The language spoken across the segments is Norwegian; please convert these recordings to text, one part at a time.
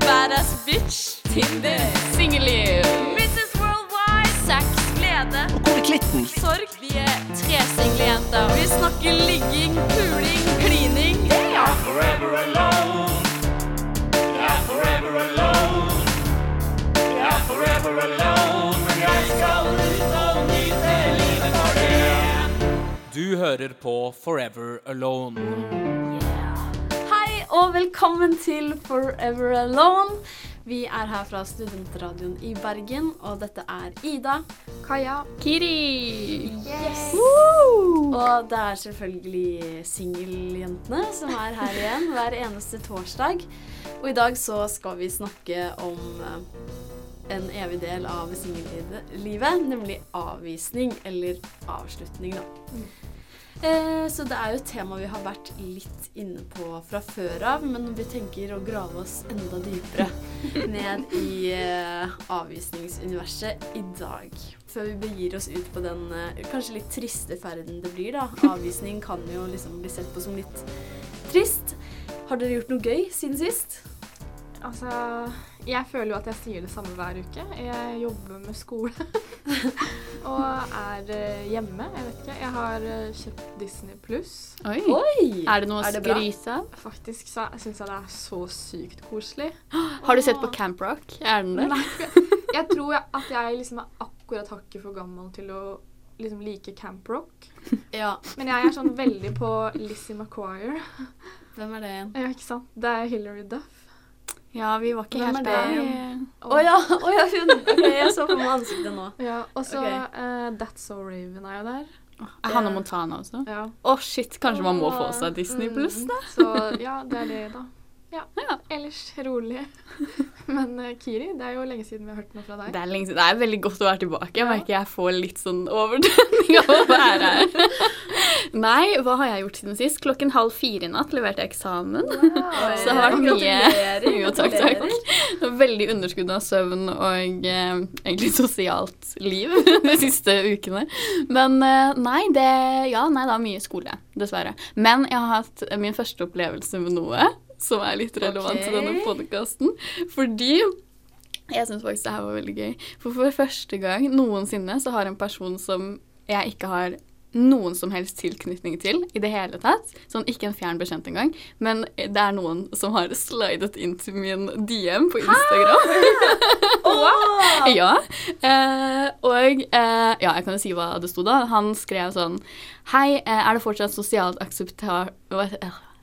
Badass bitch. Tinder. Singelliv. Mrs. Worldwide. Sex, glede, Hvor er klitten? sorg. Vi er tre single jenter. Vi snakker ligging, puling, klining. forever alone. Yeah, forever alone. Yeah, forever alone. Men jeg skal ut og nyte livet for det. Du hører på Forever Alone. Og velkommen til Forever Alone. Vi er her fra Studentradioen i Bergen, og dette er Ida. Kaja. Kiri. Yes. Og det er selvfølgelig singeljentene som er her igjen hver eneste torsdag. Og i dag så skal vi snakke om eh, en evig del av singellivet, nemlig avvisning eller avslutning, da. Eh, så det er jo et tema vi har vært litt inne på fra før av, men vi tenker å grave oss enda dypere ned i eh, avvisningsuniverset i dag. Før vi begir oss ut på den eh, kanskje litt triste ferden det blir, da. Avvisning kan jo liksom bli sett på som litt trist. Har dere gjort noe gøy siden sist? Altså, jeg føler jo at jeg sier det samme hver uke. Jeg jobber med skole og er eh, hjemme. Jeg vet ikke. Jeg har eh, kjøpt Disney pluss. Oi. Oi! Er det noe å skryte av? Faktisk så syns jeg det er så sykt koselig. Har du sett på Camp Rock? Er den der? Nei, jeg tror jeg, at jeg liksom er akkurat hakket for gammel til å liksom like Camp Rock. Ja, Men jeg er sånn veldig på Lizzie McQuire. hvem er det igjen? Ja, ikke sant? Det er Hilary Duff. Ja, vi var ikke Hvem helt er der. Å ja, oh, ja, hun! Okay, jeg så på meg ansiktet nå. Ja, og så okay. uh, That's So Raven er jo der. Er Hannah Montana også? Ja. oh, shit. Kanskje man må få seg Disney Pluss, Mm, da? Så ja, det er det, da. Ja. Ja. Ellers rolig. Men uh, Kiri, det er jo lenge siden vi har hørt noe fra deg. Det er, lenge siden. det er veldig godt å være tilbake. Jeg merker jeg får litt sånn overdønning av å være her. Nei, hva har jeg gjort siden sist? Klokken halv fire i natt leverte jeg eksamen. Så det har vært mye. Jo, takk, takk. Veldig underskudd av søvn og eh, egentlig sosialt liv de siste ukene. Men eh, nei, det Ja, nei, det er mye skole, dessverre. Men jeg har hatt min første opplevelse med noe som er litt relevant til denne podkasten. Fordi jeg syns faktisk det her var veldig gøy. For for første gang noensinne så har en person som jeg ikke har noen som helst tilknytning til i det hele tatt. Sånn ikke en fjern bekjent engang. Men det er noen som har slidet inn til min DM på Instagram. Ja. Eh, og eh, ja, jeg kan jo si hva det sto da. Han skrev sånn Hei, eh, er det fortsatt sosialt aksepta...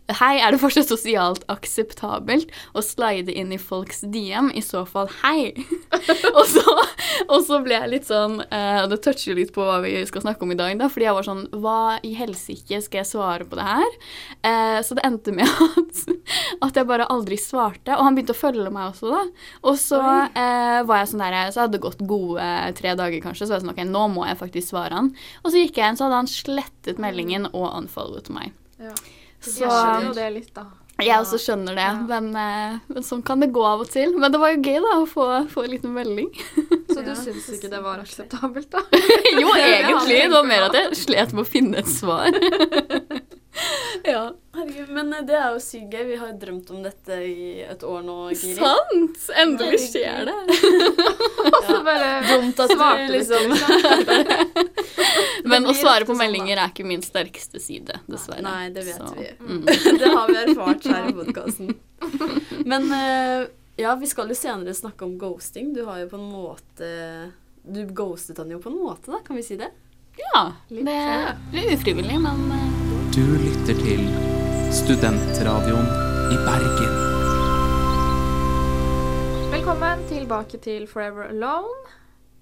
Hei, er det fortsatt sosialt akseptabelt å slide inn i folks DM? I så fall, hei. og, så, og så ble jeg litt sånn eh, Og det toucher litt på hva vi skal snakke om i dag, da. Fordi jeg var sånn Hva i helsike skal jeg svare på det her? Eh, så det endte med at, at jeg bare aldri svarte. Og han begynte å følge meg også, da. Og så eh, var jeg sånn der, så hadde det gått gode tre dager, kanskje. Så var jeg sånn OK, nå må jeg faktisk svare han. Og så gikk jeg inn, så hadde han slettet meldingen og unfollowet meg. Ja. Så Jeg skjønner jo det litt, da. jeg også skjønner det, Ja. men, eh, men sånn kan det gå av og til. Men det var jo gøy da, å få, få en liten melding. Så du Ja, syns ikke det var akseptabelt, da? jo, egentlig. Det var mer at jeg slet med å finne et svar. ja. Herregud, men eh, det er jo sykt gøy. Vi har drømt om dette i et år nå, Giri. Sant! Endelig skjer det. Og så bare Dumt at svarte du liksom Men å svare på sånn, meldinger er ikke min sterkeste side, dessverre. Nei, det vet Så, vi. Mm. det har vi erfart her i podkasten. Men eh, ja, vi skal jo senere snakke om ghosting. Du har jo på en måte Du ghostet han jo på en måte, da. Kan vi si det? Ja. Litt, Det litt ufrivillig, men eh, Du lytter til Studentradioen i Bergen. Velkommen tilbake til Forever Alone.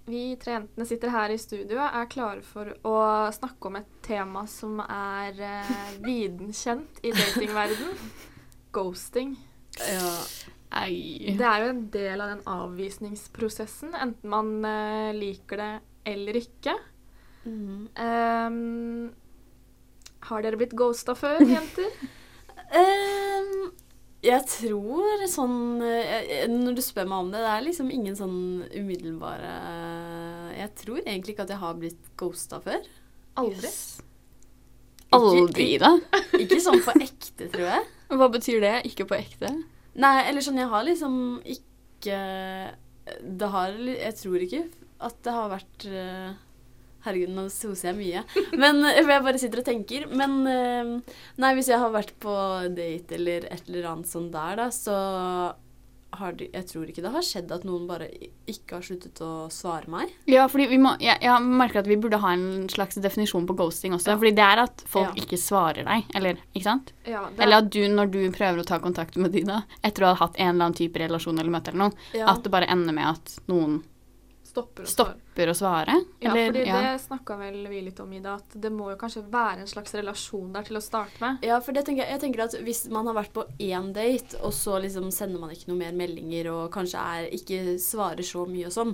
Vi tre jentene sitter her i studio og er klare for å snakke om et tema som er eh, videnkjent i datingverden. Ghosting. Ja. ei. Det er jo en del av den avvisningsprosessen, enten man eh, liker det eller ikke. Mhm. Ehm, har dere blitt ghosta før, jenter? um, jeg tror sånn eh, Når du spør meg om det, det er liksom ingen sånn umiddelbare Jeg tror egentlig ikke at jeg har blitt ghosta før. Aldri. Aldri, da? Ikke sånn på ekte, tror jeg. Hva betyr det? Ikke på ekte? Nei, eller sånn, jeg har liksom ikke Det har Jeg tror ikke at det har vært eh, Herregud, nå soser jeg mye. Men eh, for jeg bare sitter og tenker. Men eh, nei, hvis jeg har vært på date eller et eller annet sånn der, da, så har det Jeg tror ikke det har skjedd at noen bare ikke har sluttet å svare meg. Ja, fordi vi må, jeg, jeg merker at vi burde ha en slags definisjon på ghosting også. Fordi det er at folk Ja. ikke svarer deg, eller ikke sant? Ja, det, Eller at du, når du prøver å ta kontakt med de da, etter å ha hatt en eller annen type relasjon eller møte eller noe, Ja. at det bare ender med at noen stopper å svare. stopper å svare. Ja, fordi ja. det snakka vel vi litt om, Ida, at det må jo kanskje være en slags relasjon der til å starte med. Ja, for det tenker jeg, jeg tenker at hvis man har vært på én date, og så liksom sender man ikke noe mer meldinger og kanskje er, ikke svarer så mye og sånn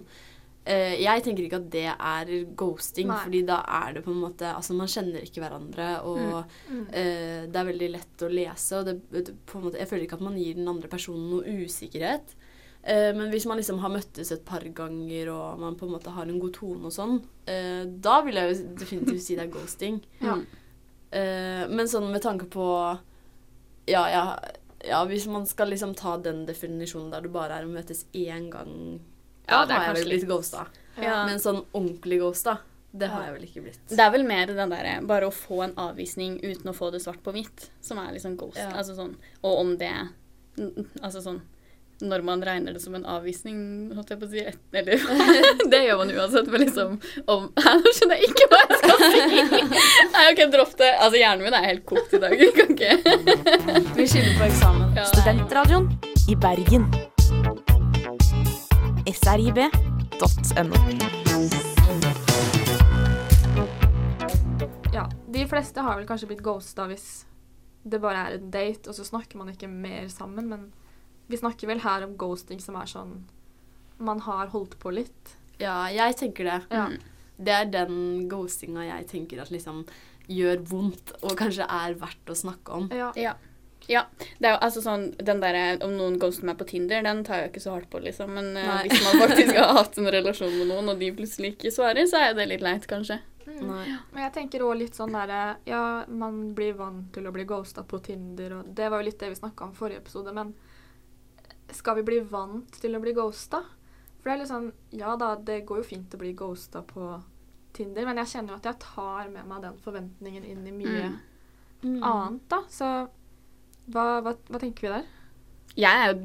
eh, Jeg tenker ikke at det er ghosting, Nei. fordi da er det på en måte Altså, man kjenner ikke hverandre, og Mm. eh, det er veldig lett å lese, og det, det, på en måte, Jeg føler ikke at man gir den andre personen noe usikkerhet. Eh, men hvis man liksom har møttes et par ganger, og man på en måte har en god tone og sånn, eh, da vil jeg jo definitivt si det er ghosting. Ja. Eh, men sånn med tanke på ja, ja, ja, hvis man skal liksom ta den definisjonen der det bare er å møtes én gang Ja, Da er har jeg vel blitt ghosta. Ja. Men sånn ordentlig ghosta, det har jeg vel ikke blitt. Det er vel mer den derre bare å få en avvisning uten å få det svart på hvitt, som er liksom ghost. Ja. Altså sånn, og om det Altså sånn Når man regner det som en avvisning, holdt jeg på å si Eller Det gjør man uansett, men liksom om nå skjønner jeg ikke hva jeg skal si! Nei, OK, dropp det. Altså, hjernen min er helt kokt i dag. Jeg kan ikke Vi skylder på eksamen. Ja. Studentradioen i Bergen. srib.no. Ja, de fleste har vel kanskje blitt ghosta hvis det bare er en date, og så snakker man ikke mer sammen, men vi snakker vel her om ghosting som er sånn Man har holdt på litt. Ja, jeg tenker det. Ja. Det er den ghostinga jeg tenker at liksom gjør vondt, og kanskje er verdt å snakke om. Ja. Ja. Ja. Det er jo altså sånn Den derre om noen ghoster meg på Tinder, den tar jeg ikke så hardt på, liksom. Men eh, Nei. hvis man faktisk har hatt en relasjon med noen, og de plutselig ikke svarer, så er det litt leit, kanskje. Mm. Nei. Men jeg tenker òg litt sånn derre Ja, man blir vant til å bli ghosta på Tinder, og det var jo litt det vi snakka om forrige episode, men skal vi bli vant til å bli ghosta? For det er litt sånn Ja da, det går jo fint å bli ghosta på Tinder, men jeg kjenner jo at jeg tar med meg den forventningen inn i mye Mm. annet, da. Så hva, hva, hva tenker vi der? Jeg er jo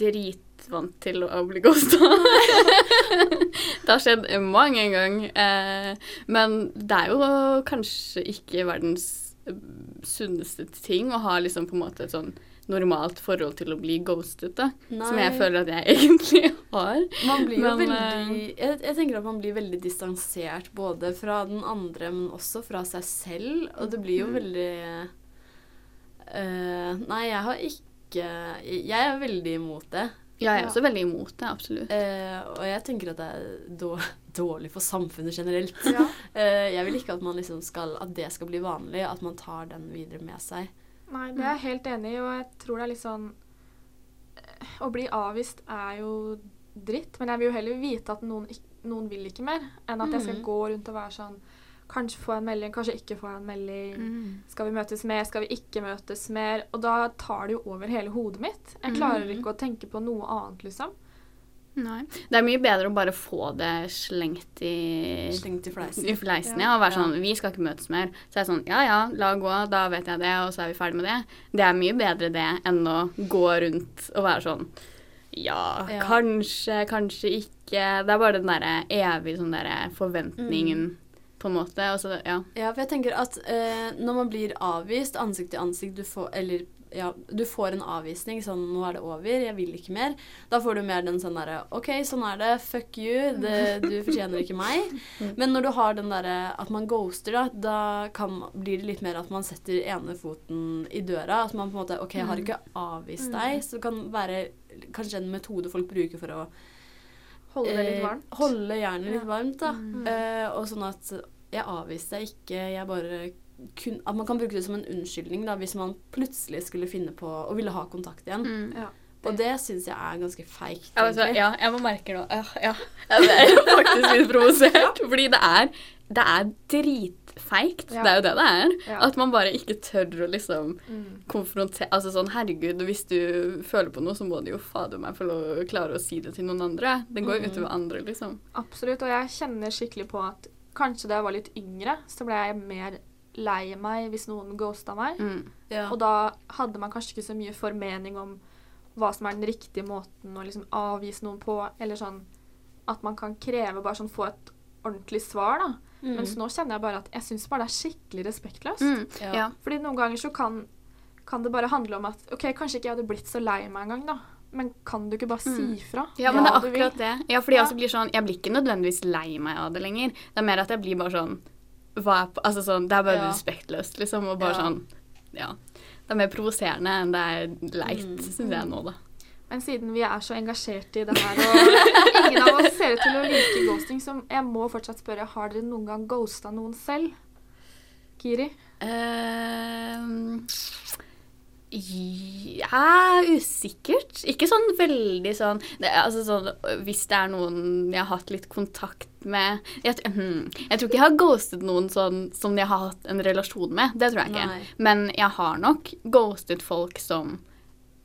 dritvant til å bli ghosta. det har skjedd mange ganger. Eh, men det er jo kanskje ikke verdens eh, sunneste ting å ha liksom på en måte et sånn normalt forhold til å bli ghostet, da. Som jeg føler at jeg egentlig har. Man blir jo veldig jeg, jeg tenker at man blir veldig distansert både fra den andre, men også fra seg selv. Og det blir jo veldig eh, Nei, jeg har ikke Jeg er veldig imot det. Ja, jeg er Ja. også veldig imot det, absolutt. Eh, og jeg tenker at det er dårlig for samfunnet generelt. Ja. Eh, jeg vil ikke at, man liksom skal, at det skal bli vanlig, at man tar den videre med seg. Nei, det er jeg helt enig i, og jeg tror det er litt sånn eh, Å bli avvist er jo dritt, men jeg vil jo heller vite at noen, noen vil ikke mer, enn at jeg skal Mhm. gå rundt og være sånn Kanskje få en melding, kanskje ikke få en melding. Mm. Skal vi møtes mer, skal vi ikke møtes mer? Og da tar det jo over hele hodet mitt. Jeg klarer Mhm. ikke å tenke på noe annet, liksom. Nei. Det er mye bedre å bare få det slengt i Slengt i fleisen. i fleisen, Ja. ja, og være sånn Vi skal ikke møtes mer. Så er det sånn Ja ja, la gå, da vet jeg det, og så er vi ferdig med det. Det er mye bedre det enn å gå rundt og være sånn Ja, Ja. kanskje, kanskje ikke. Det er bare den derre evige sånn derre forventningen, på en måte. Så, ja. Ja, for jeg tenker at eh, når man blir avvist ansikt til ansikt, du får, eller ja, du får en avvisning sånn 'Nå er det over. Jeg vil ikke mer.' Da får du mer den sånn derre 'OK, sånn er det. Fuck you. Det, du fortjener ikke meg.' Men når du har den derre at man ghoster, da, da kan, blir det litt mer at man setter ene foten i døra. At man på en måte 'OK, jeg har ikke avvist deg.' Så det kan være kanskje en metode folk bruker for å Holde det litt eh, varmt. holde jernet litt varmt, da. Mm. Eh, og sånn at jeg avviste deg ikke, jeg bare kun, At man kan bruke det som en unnskyldning da, hvis man plutselig skulle finne på å ville ha kontakt igjen. Mm. Ja. Og det syns jeg er ganske feigt. Egentlig. ja, jeg må merke nå ja, ja. Jeg er faktisk litt provosert. Fordi det er det er dritfeigt. Ja. Det er jo det det er. Ja. At man bare ikke tør å liksom Mm. konfrontere Altså sånn, herregud, hvis du føler på noe, så må du jo fader meg få klare å si det til noen andre. Det går jo mm. utover andre, liksom. Absolutt, og jeg kjenner skikkelig på at kanskje da jeg var litt yngre, så ble jeg mer lei meg hvis noen ghosta meg. Mm. Ja. Og da hadde man kanskje ikke så mye formening om hva som er den riktige måten å liksom avvise noen på, eller sånn at man kan kreve bare sånn få et ordentlig svar, da. Mm. Mens nå kjenner jeg bare at jeg syns bare det er skikkelig respektløst. Mm. Ja. Ja. Fordi noen ganger så kan, kan det bare handle om at OK, kanskje ikke jeg hadde blitt så lei meg engang, da. Men kan du ikke bare Mm. si fra? Ja, men det er akkurat det. Ja, fordi jeg også blir sånn Jeg blir ikke nødvendigvis lei meg av det lenger. Det er mer at jeg blir bare sånn hva er Altså sånn Det er bare Ja. respektløst, liksom. Og bare Ja. sånn Ja. Det er mer provoserende enn det er leit, Mm. syns jeg nå, da. Men siden vi er så engasjerte i det her, og ingen av oss ser ut til å like ghosting, så jeg må fortsatt spørre har dere noen gang ghosta noen selv? Kiri? Ehm, ja, usikkert. Ikke sånn veldig sånn det, Altså sånn Hvis det er noen jeg har hatt litt kontakt med Jeg, hmm, jeg tror ikke jeg har ghostet noen sånn som jeg har hatt en relasjon med. Det tror jeg ikke. Nei. Men jeg har nok ghostet folk som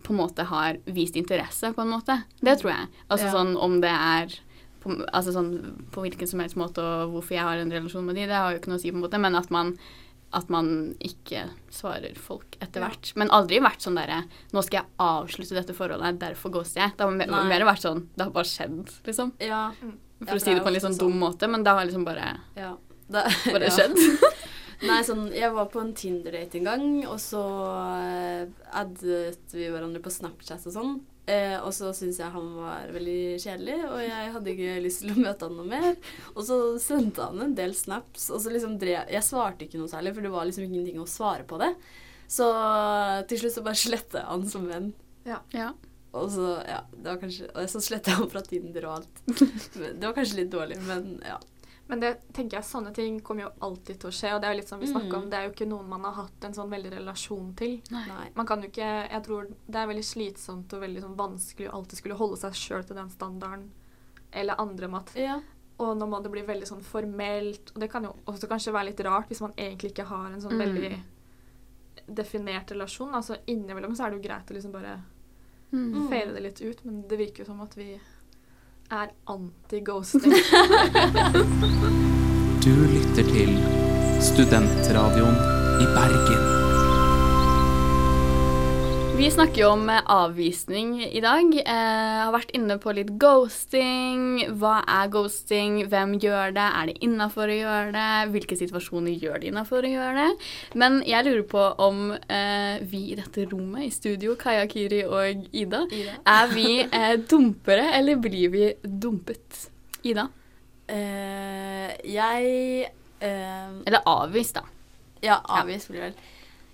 på en måte har vist interesse, på en måte. Det tror jeg. Altså Ja. sånn om det er på, altså sånn, på hvilken som helst måte og hvorfor jeg har en relasjon med de, det har jo ikke noe å si, på en måte, men at man at man ikke svarer folk etter hvert. Men aldri vært sånn derre Nå skal jeg avslutte dette forholdet, derfor ghoster jeg. Det har mer, mer vært sånn Det har bare skjedd, liksom. ja. For Ja, å si det det på en litt sånn dum sånn. måte, men det har liksom bare, ja. Det, bare ja. skjedd. Nei, sånn, jeg var på en Tinder-date en gang, og så eh, addet vi hverandre på Snapchat og sånn. Eh, og så syntes jeg han var veldig kjedelig, og jeg hadde ikke lyst til å møte han noe mer. Og så sendte han en del snaps, og så liksom drev Jeg svarte ikke noe særlig, for det var liksom ingenting å svare på det. Så til slutt så bare sletta jeg han som venn. Ja. Og så, ja, det var kanskje Og så sletta jeg han fra Tinder og alt. Det var kanskje litt dårlig, men ja. Men det tenker jeg, sånne ting kommer jo alltid til å skje. Og det er jo litt som vi mm. om, det er jo ikke noen man har hatt en sånn veldig relasjon til. Nei. Man kan jo ikke Jeg tror det er veldig slitsomt og veldig sånn vanskelig å alltid skulle holde seg sjøl til den standarden. Eller andre mat. at Ja. Og nå må det bli veldig sånn formelt. Og det kan jo også kanskje være litt rart hvis man egentlig ikke har en sånn Mm. veldig definert relasjon. Altså innimellom så er det jo greit å liksom bare Mm. fade det litt ut, men det virker jo som at vi er anti-ghosting. Du lytter til Studentradioen i Bergen. Vi snakker jo om eh, avvisning i dag. Jeg har vært inne på litt ghosting. Hva er ghosting? Hvem gjør det? Er det innafor å gjøre det? Hvilke situasjoner gjør det innafor å gjøre det? Men jeg lurer på om eh, vi i dette rommet i studio, Kaja, Kiri og Ida, Ida. er vi eh, dumpere, eller blir vi dumpet? Ida? Uh, jeg uh, Eller avvist, da. Ja, avvist blir vel.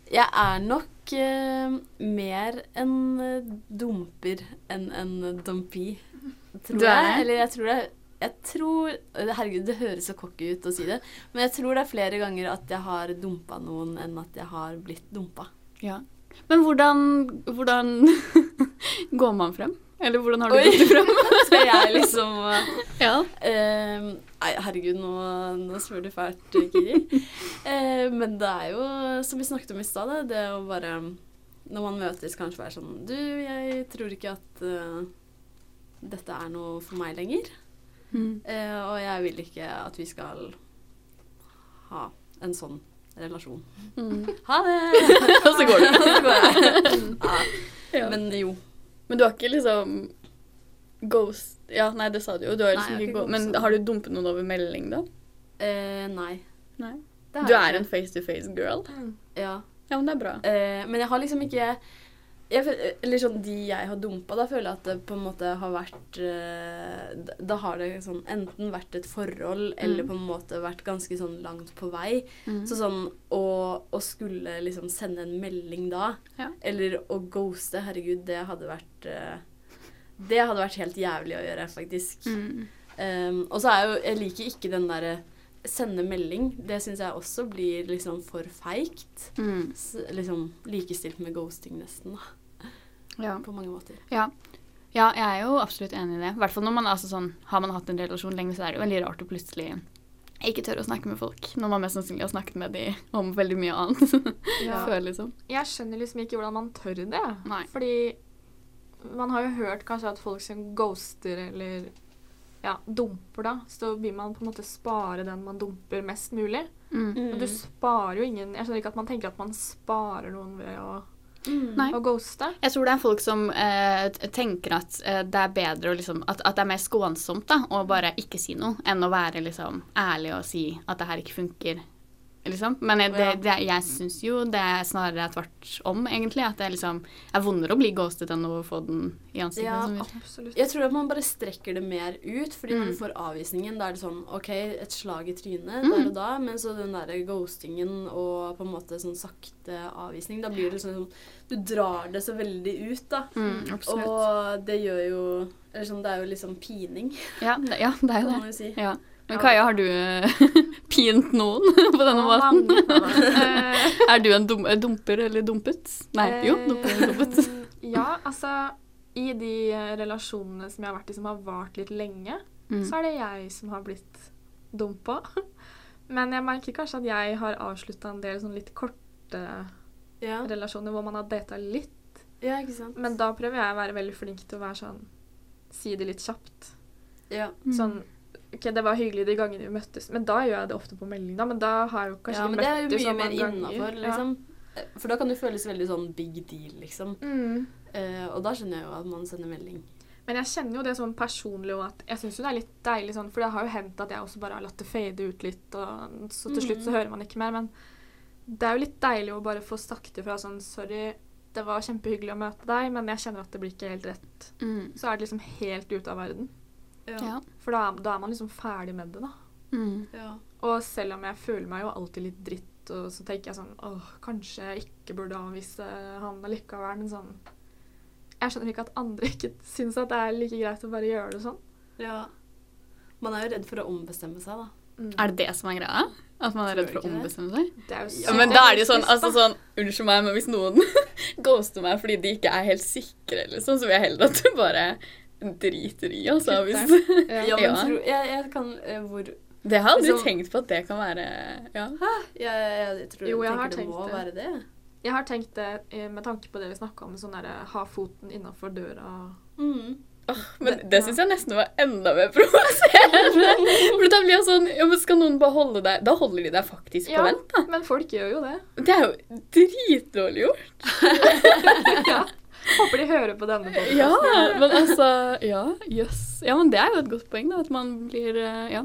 Jeg er nok eh, mer en eh, dumper enn en dumpi, tror Du jeg. Eller jeg tror det jeg tror, Herregud, det høres så cocky ut å si det, men jeg tror det er flere ganger at jeg har dumpa noen enn at jeg har blitt dumpa. Ja. Men hvordan, hvordan går man frem? Eller hvordan har du Oi. gått frem? Skal jeg liksom eh, ja. uh, nei, herregud, nå, nå spør du fælt, Kiri. Uh, men det er jo, som vi snakket om i stad, det, å bare Når man møtes, kanskje være sånn Du, jeg tror ikke at uh, dette er noe for meg lenger. Mm. Eh, og jeg vil ikke at vi skal ha en sånn relasjon. Mm. Ha det! Og så går så. Ja. Men Men, Men du har ikke liksom ghost Ja, nei, det sa du jo. Du har liksom nei, ikke ghost, Men har du dumpet noen over melding, da? Uh, nei. Nei. Du er ikke. en face-to-face-girl? Ja. Ja, men det er bra. Uh, men jeg har liksom ikke jeg, Eller sånn de jeg har dumpa, da føler jeg at det på en måte har vært eh, da- har det sånn enten vært et forhold eller Mm. på en måte vært ganske sånn langt på vei. Mm. Så sånn å, å skulle liksom sende en melding da, Ja. eller å ghoste, herregud, det hadde vært eh, Det hadde vært helt jævlig å gjøre, faktisk. Mm. Um, og så er jo Jeg liker ikke den derre sende melding. Det syns jeg også blir liksom for feigt. Mm. Liksom likestilt med ghosting, nesten, da. Ja. På mange måter. ja. Ja, jeg er jo absolutt enig i det. I hvert fall når man er altså sånn Har man hatt en relasjon lenge, så er det jo veldig rart å plutselig ikke tør å snakke med folk når man mest sannsynlig har snakket med dem om veldig mye annet Ja. før, liksom. Jeg skjønner liksom ikke hvordan man tør det. Nei. Fordi man har jo hørt kanskje at folk som ghoster eller ja, dumper, da, så vil man på en måte spare den man dumper mest mulig. Mm. Men du sparer jo ingen Jeg skjønner ikke at man tenker at man sparer noen ved å, Mm. Og ghoste. Jeg tror det er folk som eh, tenker at eh, det er bedre å liksom at, at det er mer skånsomt da, å bare ikke si noe, enn å være liksom ærlig og si at det her ikke funker. Liksom. Men jeg, det, det, jeg syns jo det er snarere tvert om, egentlig. At det liksom er vondere å bli ghostet enn å få den i ansiktet. Ja, Absolutt. Jeg tror at man bare strekker det mer ut, fordi når Mm. du får avvisningen, da er det sånn OK, et slag i trynet Mm. der og da, men så den derre ghostingen og på en måte sånn sakte avvisning, da blir det sånn Du drar det så veldig ut, da. Mm, absolutt. Og det gjør jo Eller sånn, det er jo liksom pining, ja, det, ja, det er jo kan det. man jo si. Ja. Men Kaja, har du eh, pint noen på denne måten? Eh, Er du en dum, eh, dumper eller dumpet? Nei, jo, dumper eller dumpet. Eh, ja, altså I de eh, relasjonene som jeg har vært i som har vart litt lenge, Mm. så er det jeg som har blitt dumpa. Men jeg merker kanskje at jeg har avslutta en del sånn litt korte Ja. relasjoner hvor man har data litt. ja, ikke sant. Men da prøver jeg å være veldig flink til å være sånn Si det litt kjapt. ja. Sånn OK, det var hyggelig de gangene vi møttes, men da gjør jeg det ofte på melding, da. Men da har jeg jo kanskje ja, men men det er jo mye mer innafor, liksom. Ja. For da kan det føles veldig sånn big deal, liksom. Mm. Uh, og da skjønner jeg jo at man sender melding. Men jeg kjenner jo det sånn personlig òg at jeg syns jo det er litt deilig sånn, for det har jo hendt at jeg også bare har latt det fade ut litt, og så til slutt så Mhm. hører man ikke mer. Men det er jo litt deilig å bare få sagt ifra sånn Sorry, det var kjempehyggelig å møte deg, men jeg kjenner at det blir ikke helt rett. Mm. Så er det liksom helt ute av verden. Ja. For da, da er man liksom ferdig med det, da. Mm. Ja. Og selv om jeg føler meg jo alltid litt dritt, og så tenker jeg sånn Åh, kanskje jeg ikke burde avvise han allikevel, men sånn Jeg skjønner ikke at andre ikke syns at det er like greit å bare gjøre det sånn. ja. Man er jo redd for å ombestemme seg, da. Mm. Er det det som er greia? At man er redd for å ombestemme seg? Det er jo Ja, men da er det jo sånn, altså sånn Unnskyld meg, men hvis noen ghoster meg fordi de ikke er helt sikre, liksom, så vil jeg heller at du bare driter i, altså. Hvis, Ja. Ja, men Ja. Tro, jeg, jeg kan eh, Hvor det har jeg aldri Liksom- tenkt på at det kan være Ja. jeg, jeg tror Jo, jeg har det tenkt må det. være det. Jeg har tenkt det eh, med tanke på det vi snakka om, sånn derre ha foten innafor døra. Mm. Men det syns jeg nesten var enda mer provoserende. For da blir jeg sånn Ja, men skal noen bare holde deg Da holder de deg faktisk på vent, da. Men folk gjør jo det. Det er jo dritdårlig gjort. ja. Håper de hører på denne podcasten. Ja, men altså Ja, jøss. Ja, men det er jo et godt poeng, da. At man blir eh, ja,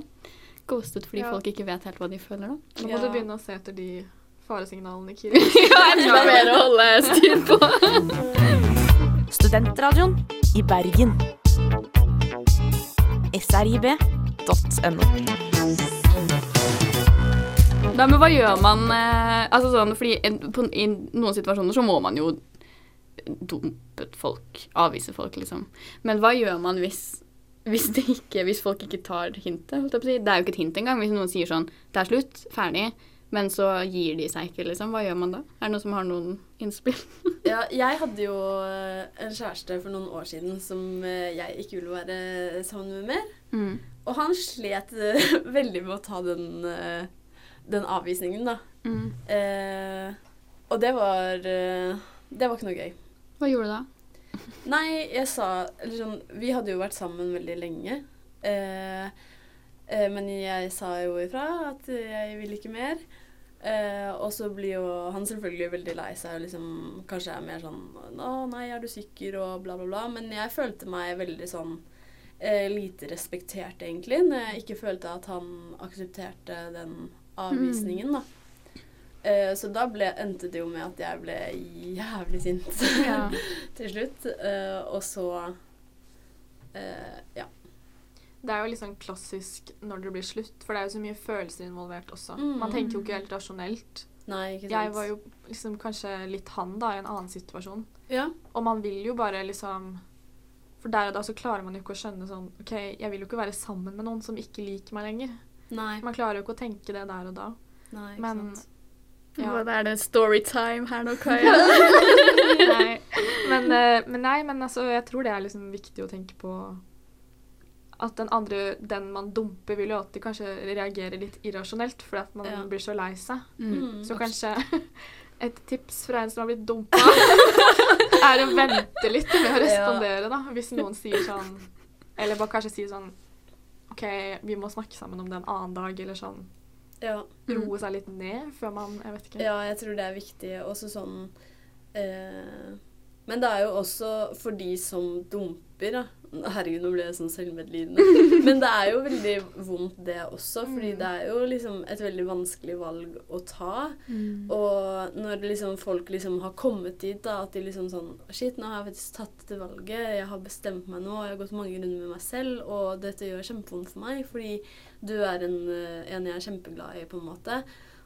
ghostet fordi Ja. folk ikke vet helt hva de føler, da. Nå må Ja. du begynne å se etter de faresignalene, Kiri. Ja, enda mer å holde styr på. Studentradioen i Bergen. srib.no. Da, men hva gjør man eh, Altså sånn, fordi en, på, I noen situasjoner så må man jo dumpe folk, avvise folk, liksom. Men hva gjør man hvis, hvis, det ikke, hvis folk ikke tar hintet? Det er jo ikke et hint engang. Hvis noen sier sånn 'Det er slutt. Ferdig.' Men så gir de seg ikke, liksom. Hva gjør man da? Er det noen som har noen innspill? Ja, jeg hadde jo eh, en kjæreste for noen år siden som eh, jeg ikke ville være sammen med mer. Mm. Og han slet eh, veldig med å ta den, den avvisningen, da. Mm. Eh, og det var Det var ikke noe gøy. Hva gjorde du da? Nei, jeg sa sånn Vi hadde jo vært sammen veldig lenge. Eh, eh, men jeg sa jo ifra at jeg vil ikke mer. Eh, og så blir jo han selvfølgelig veldig lei seg og liksom kanskje er mer sånn Å nei, er du sikker? Og bla, bla, bla. Men jeg følte meg veldig sånn eh, lite respektert, egentlig, når jeg ikke følte at han aksepterte den avvisningen, da. Eh, så da ble, endte det jo med at jeg ble jævlig sint Ja. til slutt. Uh, og så uh, Ja. Det er jo litt sånn klassisk når det blir slutt, for det er jo så mye følelser involvert også. Mm. Man tenker jo ikke helt rasjonelt. Nei, ikke sant. Jeg var jo liksom kanskje litt han da, i en annen situasjon. Ja. Og man vil jo bare liksom For der og da så klarer man jo ikke å skjønne sånn OK, jeg vil jo ikke være sammen med noen som ikke liker meg lenger. Nei. Man klarer jo ikke å tenke det der og da. Nei, ikke Men sant. Ja. Hva er det storytime her nå, Kaja? nei. Men, eh, men nei, men altså, jeg tror det er liksom viktig å tenke på at den andre, den man dumper, vil jo alltid kanskje reagere litt irrasjonelt fordi at man Ja. blir så lei seg. Mm. Så kanskje et tips fra en som har blitt dumpa, er å vente litt med å respondere, da. Hvis noen sier sånn Eller bare kanskje sier sånn OK, vi må snakke sammen om det en annen dag, eller sånn. Ja. Roe seg litt ned før man Jeg vet ikke. Ja, jeg tror det er viktig. Også sånn eh, Men det er jo også for de som dumper, da. Herregud, nå ble jeg sånn selvmedlidende. Men det er jo veldig vondt, det også. Fordi Mm. det er jo liksom et veldig vanskelig valg å ta. Mm. Og når liksom folk liksom har kommet dit, da, at de liksom sånn Shit, nå har jeg faktisk tatt det valget. Jeg har bestemt meg nå. Jeg har gått mange runder med meg selv, og dette gjør kjempevondt for meg, fordi du er en, eh, en jeg er kjempeglad i, på en måte.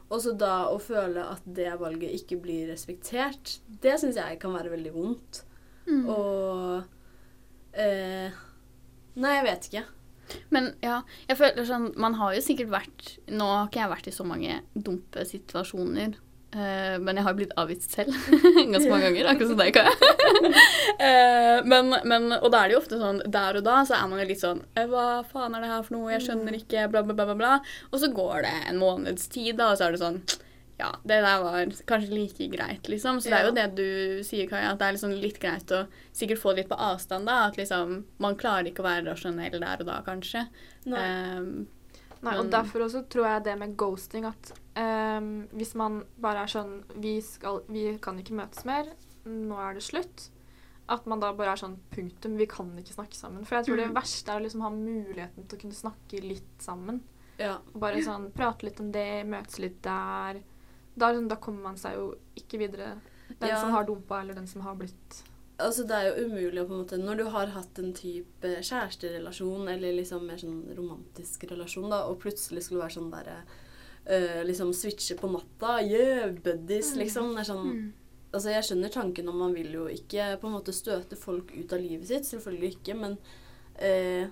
Og så da å føle at det valget ikke blir respektert, det syns jeg kan være veldig vondt. Mm. Og eh, Nei, jeg vet ikke. Men ja, jeg føler sånn Man har jo sikkert vært Nå har ikke jeg vært i så mange dumpe situasjoner. Eh, men jeg har blitt avvist selv ganske mange ganger. Akkurat som deg, Kaja. uh, men, men, og da er det jo ofte sånn Der og da så er man jo litt sånn eh, Hva faen er det her for noe? Jeg skjønner ikke. Bla, bla, bla. bla. Og så går det en måneds tid, da, og så er det sånn ja, det der var kanskje like greit, liksom. Så det er jo det du sier, Kaja, at det er liksom litt greit å sikkert få det litt på avstand, da. At liksom man klarer ikke å være rasjonell der og da, kanskje. Nei. Ehm, Nei, og derfor også tror jeg det med ghosting at um, hvis man bare er sånn vi, skal, vi kan ikke møtes mer, nå er det slutt. At man da bare er sånn punktum, vi kan ikke snakke sammen. For jeg tror det Mm. verste er å liksom ha muligheten til å kunne snakke litt sammen. Ja. Og bare sånn prate litt om det, møtes litt der. Da, sånn- da kommer man seg jo ikke videre. Den Ja. som har dumpa, eller den som har blitt Altså, det er jo umulig å på en måte Når du har hatt en type kjæresterelasjon, eller liksom mer sånn romantisk relasjon, da, og plutselig skulle være sånn derre øh, Liksom switche på natta. Yeah, buddies, liksom. Det er sånn mm. Altså, jeg skjønner tanken om man vil jo ikke på en måte støte folk ut av livet sitt. Selvfølgelig ikke, men øh,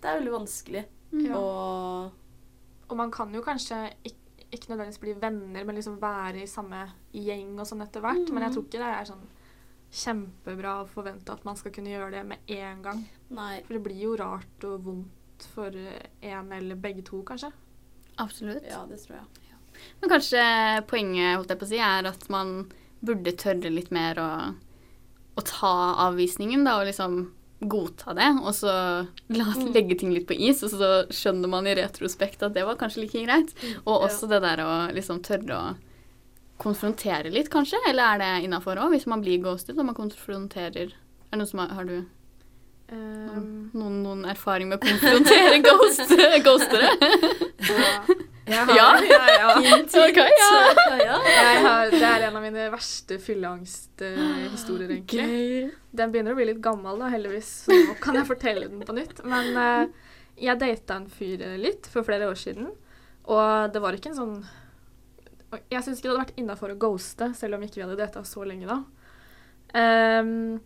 det er veldig vanskelig. Ja. Og Og man kan jo kanskje ikke, ikke nødvendigvis bli venner, men liksom være i samme gjeng og sånn etter hvert. Men jeg tror ikke det er sånn kjempebra å forvente at man skal kunne gjøre det med en gang. Nei. For det blir jo rart og vondt for en eller begge to, kanskje. Absolutt. Ja, det tror jeg. Men kanskje poenget holdt jeg på å si, er at man burde tørre litt mer å, å ta avvisningen, da, og liksom godta det, og så la, legge ting litt på is, og så skjønner man i retrospekt at det var kanskje like greit. Og også det der å liksom tørre å konfrontere litt, kanskje, eller er det innafor òg, hvis man blir ghostet og man konfronterer Er det noe som har, har du Um, noen, noen erfaring med å konfrontere ghost, ghostere? ja. Ja. ja, ja. Ja. ja. Har, det er en av mine verste fylleangsthistorier, egentlig. Den begynner å bli litt gammel, da, heldigvis, så nå kan jeg fortelle den på nytt. Men eh, jeg data en fyr litt for flere år siden, og det var ikke en sånn Jeg syns ikke det hadde vært innafor å ghoste, selv om ikke vi hadde data så lenge da. Um,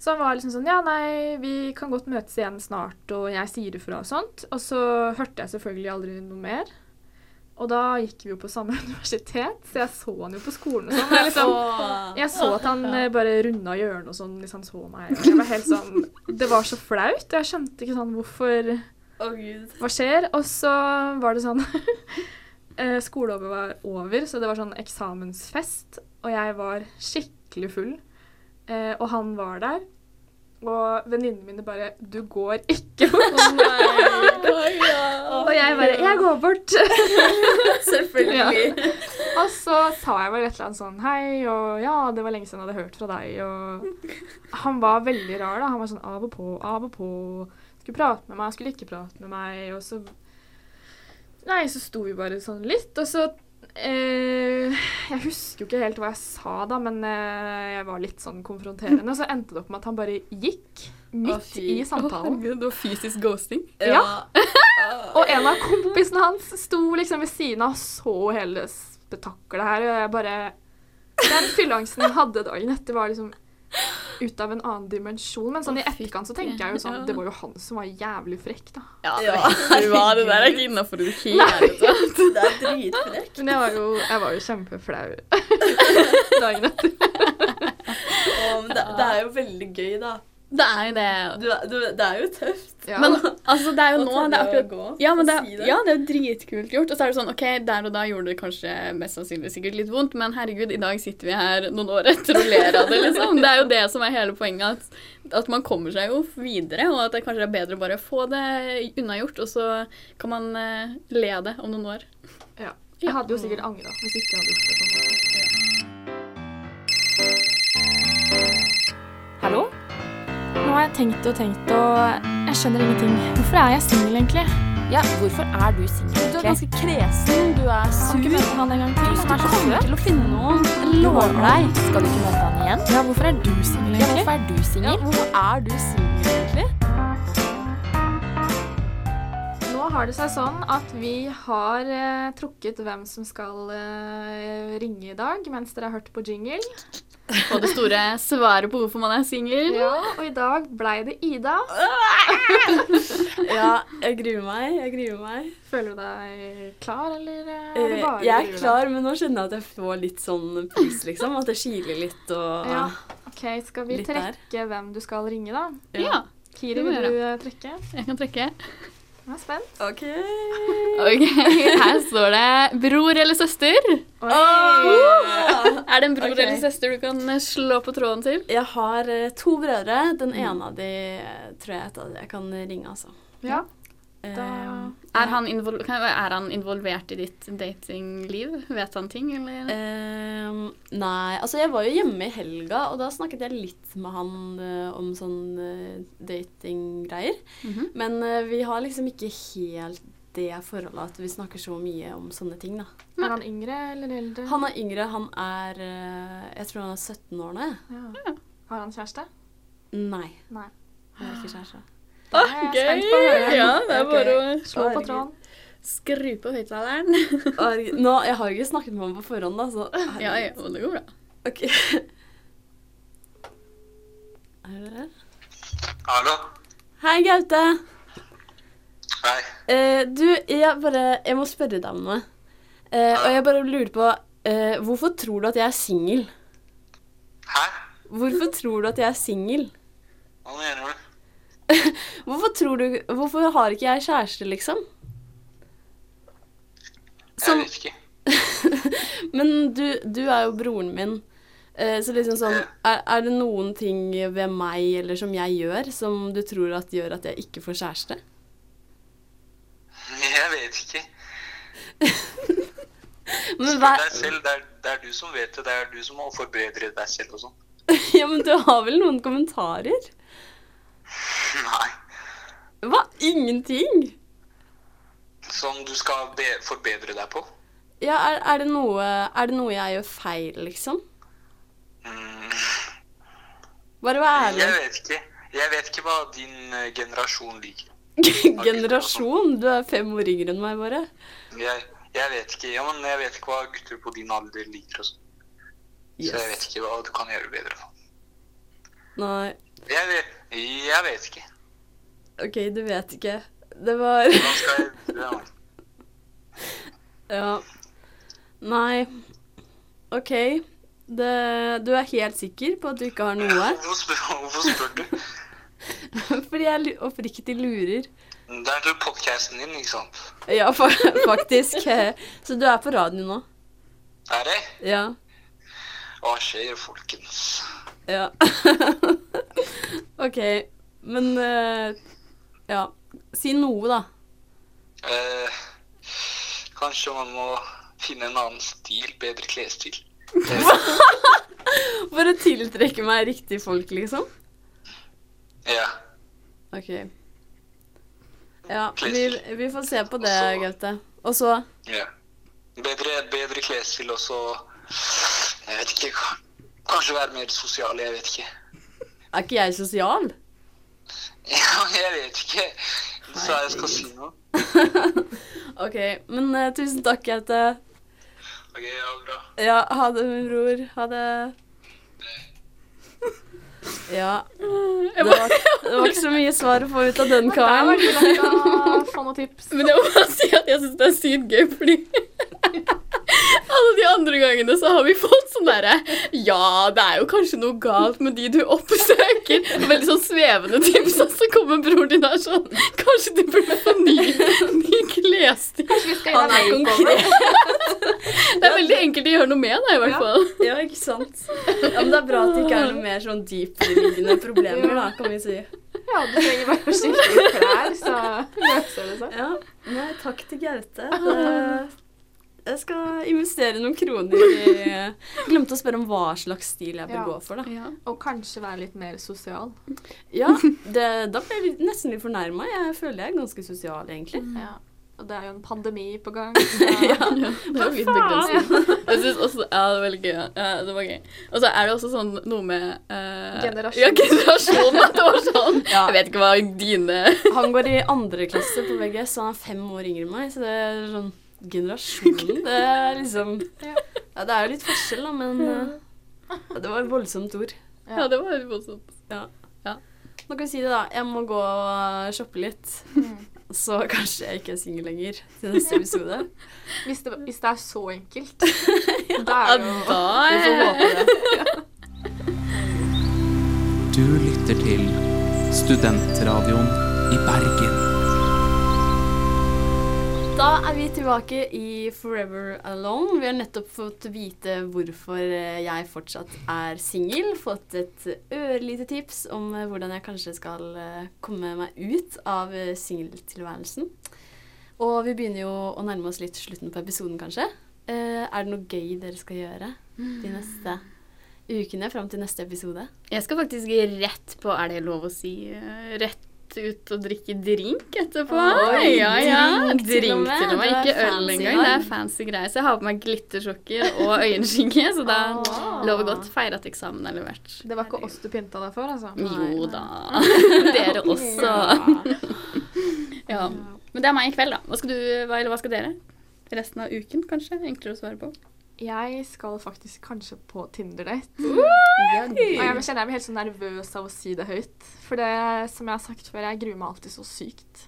så han var liksom sånn Ja, nei, vi kan godt møtes igjen snart, og jeg sier ifra og sånt. Og så hørte jeg selvfølgelig aldri noe mer. Og da gikk vi jo på samme universitet, så jeg så han jo på skolen og sånn. Jeg, liksom, jeg så at han eh, bare runda hjørnet og sånn hvis han så meg. Og jeg var helt sånn Det var så flaut. Jeg skjønte ikke sånn hvorfor Hva skjer? Og så var det sånn eh, Skoleåret var over, så det var sånn eksamensfest. Og jeg var skikkelig full. Eh, og han var der. Og venninnene mine bare 'Du går ikke bort'. og jeg bare 'Jeg går bort'. Selvfølgelig. Og så sa jeg vel et eller annet sånn Hei, og ja, det var lenge siden jeg hadde hørt fra deg, og Han var veldig rar, da. Han var sånn av og på, av og på. Skulle prate med meg, skulle ikke prate med meg, og så Nei, så sto vi bare sånn litt, og så eh, Jeg husker jo ikke helt hva jeg sa da, men eh, jeg var litt sånn konfronterende. Og så endte det opp med at han bare gikk midt fy. i samtalen. Herregud, det var fysisk ghosting. Ja. Og en av kompisene hans sto liksom ved siden av og så hele spetakkelet her, og jeg bare Den fylleangsten jeg hadde dagen etter, var liksom ut av en annen dimensjon. Men sånn i etterkant så tenker jeg jo sånn ja. Det var jo han som var jævlig frekk, da. Ja, det, var, det der er ikke innafor det hele tatt. Det er dritfrekk. Men jeg var jo, jeg var jo kjempeflau dagen etter. Og det, det er jo veldig gøy, da. Det er jo det. Du, du, det er jo tøft. Ja. Men altså, det er jo nå det er akkurat gå ja, men det, si det. ja, det er jo dritkult gjort. Og så er det sånn, ok, der og da gjorde det kanskje mest sannsynlig sikkert litt vondt, men herregud, i dag sitter vi her noen år etter og ler av det, liksom. Det er jo det som er hele poenget, at, at man kommer seg jo videre, og at det kanskje er bedre å bare få det unnagjort, og så kan man uh, le av det om noen år. Ja. Jeg hadde jo sikkert angra hvis ikke jeg hadde gjort det. på en måte. Hallo? Nå har jeg tenkt og tenkt, og jeg skjønner ingenting. Hvorfor er jeg singel, egentlig? Ja, hvorfor er du singel, Du er ganske kresen, du er sur. Kan ikke møte han en gang til. Han er så kommer til å finne noen. Jeg lover deg. Skal du ikke møte han igjen? Ja, hvorfor er du singel, Ja, hvorfor er du Ja, singel? hvorfor er du singel, egentlig? Nå har det seg sånn at vi har eh, trukket hvem som skal eh, ringe i dag, mens dere har hørt på jingle. Og det store svaret på hvorfor man er singel. Ja, og i dag blei det Ida. Ja, jeg gruer meg. Jeg gruer meg. Føler du deg klar, eller eh, er Eh, det bare jeg er klar, men nå kjenner jeg at jeg får litt sånn puls, liksom. At det kiler litt og Ja. OK, skal vi trekke der. hvem du skal ringe, da? Ja, Kiri, vil du eh, trekke? jeg kan trekke. Jeg er spent. OK. Ok, her står det bror eller søster. Åh! Er det en bror okay. eller søster du kan eh, slå på tråden til? Jeg har eh, to brødre. Den ene av de eh, tror jeg jeg kan ringe, altså. Ja, da Er han, er han involvert i ditt datingliv? Vet han ting, eller? Um, nei, altså jeg var jo hjemme i helga, og da snakket jeg litt med han uh, om sånn uh, datinggreier. Mhm. Men uh, vi har liksom ikke helt det forholdet at vi snakker så mye om sånne ting, da. Er han yngre eller eldre? Han er yngre, han er eh, Jeg tror han er 17 år nå. Ja. Har han kjæreste? Nei. Nei. Han er ikke kjæreste. Da gøy! spent på å. Ja, det er bare å Slå på tråden. skru på høyttaleren. Nå, jeg har jo ikke snakket med ham på forhånd, da, så Ja, ja, det går bra. Ok. Er du der? Hallo? Hei, Gaute. Hei. Eh, du, jeg bare Jeg må spørre deg om noe. Eh, og jeg bare lurer på eh, Hvorfor tror du at jeg er singel? Hæ? Hvorfor tror du at jeg er singel? Hva mener du? Hvorfor tror du Hvorfor har ikke jeg kjæreste, liksom? Jeg vet ikke. men du, du er jo broren min. Eh, så liksom sånn er, er det noen ting ved meg eller som jeg gjør, som du tror at gjør at jeg ikke får kjæreste? Jeg vet ikke. Men Spør deg selv. Det er, det er du som vet det. Det er du som må forbedre deg selv og sånn. Ja, men du har vel noen kommentarer? Nei. Hva? Ingenting? Som du skal be forbedre deg på. Ja, er, er, det noe, er det noe jeg gjør feil, liksom? Mm, Bare vær jeg ærlig. vet ikke. Jeg vet ikke hva din eh, generasjon liker. Generasjon? Du er fem år yngre enn meg, bare. Jeg, jeg vet ikke. Ja, men jeg vet ikke hva gutter på din alder liker og sånn. Så jeg vet ikke hva du kan gjøre bedre. Nei, Jeg vet, jeg vet ikke. OK, du vet ikke. Det var Hvordan skal jeg ja. Ja. Nei. OK. Det, du er helt sikker på at du ikke har noe? Hvorfor spør, hvorfor spør du? Fordi jeg oppriktig lurer. Det er til podcasten din, ikke sant? Ja, fa faktisk. Så du er på radio nå? Er det? Ja. Hva skjer, folkens? Ja. OK. Men eh, Ja. Si noe, da. Eh, kanskje man må finne en annen stil, bedre klesstil. For å tiltrekke meg riktige folk, liksom? Ja. OK. Ja, vi, vi får se på det, Gaute. Og så ja. Bedre, bedre klesstil og så Jeg vet ikke. ka- Kanskje være mer sosial, jeg vet ikke. Er ikke jeg sosial? Ja, jeg vet ikke. Du sa jeg skal si noe. OK. Men uh, tusen takk, Gaute. Ok, ja, bra. Ja, ha det, min bror. Ha det. Ja. Det var, det var ikke så mye svar å få ut av den var karen. det greit å få noen tips. Men jeg må bare si at jeg syns det er sykt gøy, fordi alle de andre gangene så har vi fått sånn derre Ja, det er jo kanskje noe galt med de du oppsøker. Veldig sånn svevende tips, og så kommer broren din her sånn Kanskje du burde få ny, ny klesstil. Han er konkret. Det er veldig enkelt å gjøre noe med da, i hvert fall. Ja, ikke sant. Ja, men det er bra at det ikke er noe mer sånn dypereliggende problemer, da, kan vi si. Ja, du trenger bare skifte klær, så løser det seg. Ja, Nei, takk til Gaute. Det- Jeg skal investere noen kroner i glemte å spørre om hva slags stil jeg bør Ja. gå for, da. Ja. Og kanskje være litt mer sosial. Ja, det, Da ble jeg nesten litt fornærma. Jeg føler jeg er ganske sosial, egentlig. Ja. Og det er jo en pandemi på gang. Ja. Det er jo litt begrensende. Jeg synes også, ja, det var veldig gøy. Ja. Ja, det var gøy. Og så er det også sånn noe med uh, Generasjon. Ja, generasjon. At det var sånn. Ja. Jeg vet ikke hva dine Han går i andre klasse på VGS, så han er fem år yngre enn meg. Så det er sånn Generasjonen Det er liksom Ja. Ja, det er jo litt forskjell, da, men ja, Det var et voldsomt ord. Ja, det var veldig voldsomt. Nå kan vi si det, da. Jeg må gå og shoppe litt. Mm. Så kanskje jeg ikke er singel lenger til neste episode. Hvis, det, hvis det er så enkelt, da er det jo da Vi får håpe det. Du lytter til Studentradioen i Bergen. Da er vi tilbake i Forever Alone. Vi har nettopp fått vite hvorfor eh, jeg fortsatt er singel. Fått et ørlite tips om eh, hvordan jeg kanskje skal eh, komme meg ut av singeltilværelsen. Og vi begynner jo å nærme oss litt slutten på episoden, kanskje. Er det noe gøy dere skal gjøre de neste ukene fram til neste episode? Jeg skal faktisk rett på Er det lov å si? Rett ut og drikke drink etterpå. Oi, ja, ja. drink Drink til og med. Ikke øl engang. Det er fancy greier. Så jeg har på meg glittersjokker og øyenskygge, så da Ah. lover godt. Feire at eksamen er levert. Det var ikke oss du pynta deg for, altså. Jo da. Dere også. Ja. Men det er meg i kveld, da. Hva skal du, hva, eller hva skal dere? Resten av uken, kanskje? Enklere å svare på. Jeg skal faktisk kanskje på Tinder-date. Ja, Og jeg kjenner jeg blir helt så nervøs av å si det høyt. For det, som jeg har sagt før, jeg gruer meg alltid så sykt.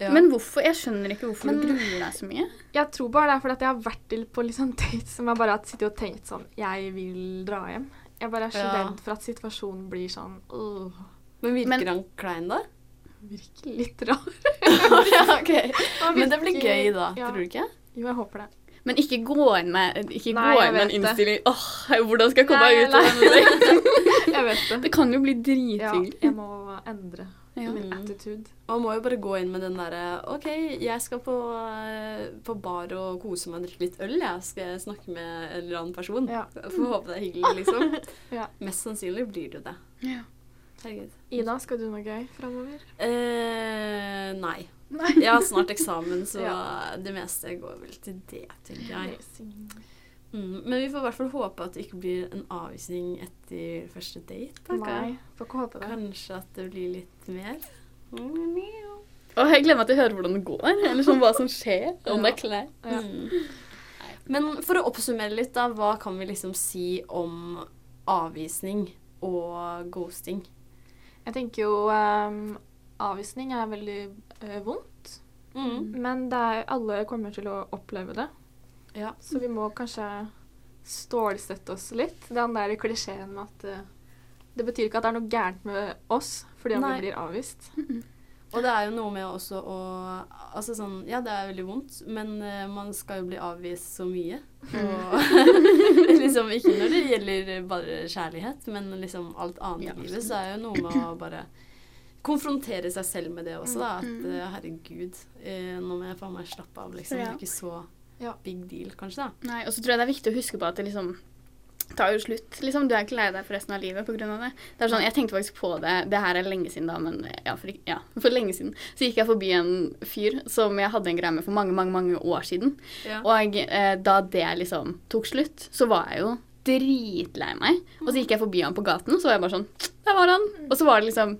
Ja. Men hvorfor? Jeg skjønner ikke hvorfor Men- du gruer deg så mye. Jeg tror bare det er fordi at jeg har vært til på liksom dates som jeg bare har sittet og tenkt sånn Jeg vil dra hjem. Jeg bare er så Ja. for at situasjonen blir sånn øh, Men virker Men- han klein, da? Virker litt rar. ja, ok. Virker, Men det blir gøy, da. Ja. Tror du ikke? Jo, jeg håper det. Men ikke gå inn med, ikke Nei, gå inn med en vet det. innstilling åh, hvordan skal jeg komme meg ut av denne? Jeg vet det. Det kan jo bli Ja, jeg må endre Ja. min attitude. attitude. Man må jo bare gå inn med den derre OK, jeg skal på, eh, på bar og kose meg og drikke litt øl. Jeg skal snakke med en eller annen person. Ja. Får håpe det er hyggelig, liksom. Ja. Mest sannsynlig blir det jo det. Ja. Herregud. Ida, skal du noe gøy framover? Eh, nei. Jeg har snart eksamen, så det meste går vel til det, tenker jeg. Mm, men vi får i hvert fall håpe at det ikke blir en avvisning etter første date. da. Nei, får ikke håpe det. Kanskje at det blir litt mer. Mm, ja. Og jeg gleder meg til å høre hvordan det går, eller sånn hva som skjer, om det er kleint. Ja. Mm. Men for å oppsummere litt, da, hva kan vi liksom si om avvisning og ghosting? Jeg tenker jo um, avvisning er veldig vondt. Mm. Men det er, alle kommer til å oppleve det. Ja. Så vi må kanskje stålsette oss litt. Den der klisjeen med at uh, det betyr ikke at det er noe gærent med oss fordi om Nei. vi blir avvist. Og det er jo noe med også å Altså sånn Ja, det er veldig vondt, men uh, man skal jo bli avvist så mye. Og liksom ikke når det gjelder bare kjærlighet, men liksom alt annet Ja, i livet, så er jo noe med å bare konfrontere seg selv med det også, da. At eh, herregud, eh, nå må jeg faen meg slappe av, liksom. Det er ikke så Ja. big deal, kanskje, da. Nei, og så tror jeg det er viktig å huske på at det liksom tar jo slutt. Liksom, du er ikke lei deg for resten av livet pga. det. Det er sånn, Jeg tenkte faktisk på det Det her er lenge siden, da, men ja for, ja, for lenge siden. Så gikk jeg forbi en fyr som jeg hadde en greie med for mange, mange, mange år siden. Ja. Og eh, da det liksom tok slutt, så var jeg jo dritlei meg. Og så gikk jeg forbi han på gaten, så var jeg bare sånn Der var han! Og så var det liksom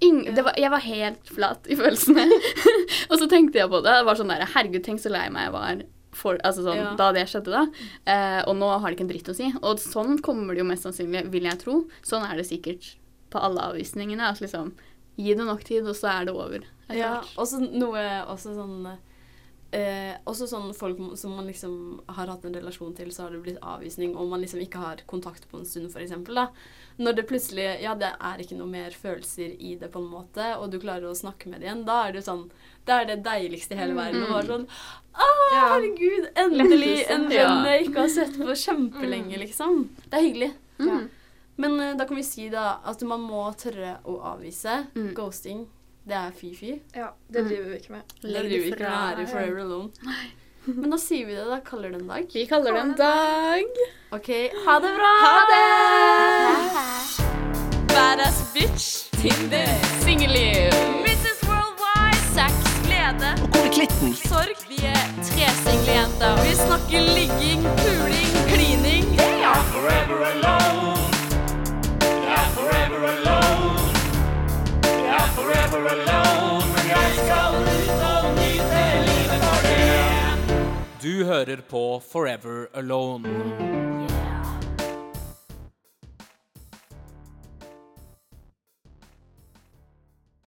ing, det var, Jeg var helt flat i følelsene. og så tenkte jeg på det. Det var sånn der Herregud, tenk så lei meg jeg var for, altså sånn, Ja. da det skjedde, da. Eh, og nå har det ikke en dritt å si. Og sånn kommer det jo mest sannsynlig, vil jeg tro. Sånn er det sikkert på alle avvisningene. At liksom Gi det nok tid, og så er det over. Ja, også noe også sånn eh, også sånn folk som man liksom har hatt en relasjon til, så har det blitt avvisning, og man liksom ikke har kontakt på en stund, da. Når det plutselig Ja, det er ikke noe mer følelser i det, på en måte, og du klarer å snakke med det igjen, da er det jo sånn Det er det deiligste i hele verden. Og bare sånn Å, herregud! Endelig en venn jeg ikke har sett på kjempelenge, liksom. Det er hyggelig. Ja. Men eh, da kan vi si da at man må tørre å avvise. Mm. Ghosting, det er fy-fy. ja, det driver vi ikke med. Det driver vi ikke med her i Forever Alone. Men da sier vi det, da. Kaller det en dag. Vi kaller det en dag. OK, ha det bra! Ha det! Badass bitch. Tinder. Singelliv. Mrs. Worldwide. Sex. Glede. Sorg. Vi er tre single jenter. Vi snakker ligging, puling, klining. Forever alone. Er forever alone. Men jeg skal ut og nyte livet for det. Du hører på Forever Alone.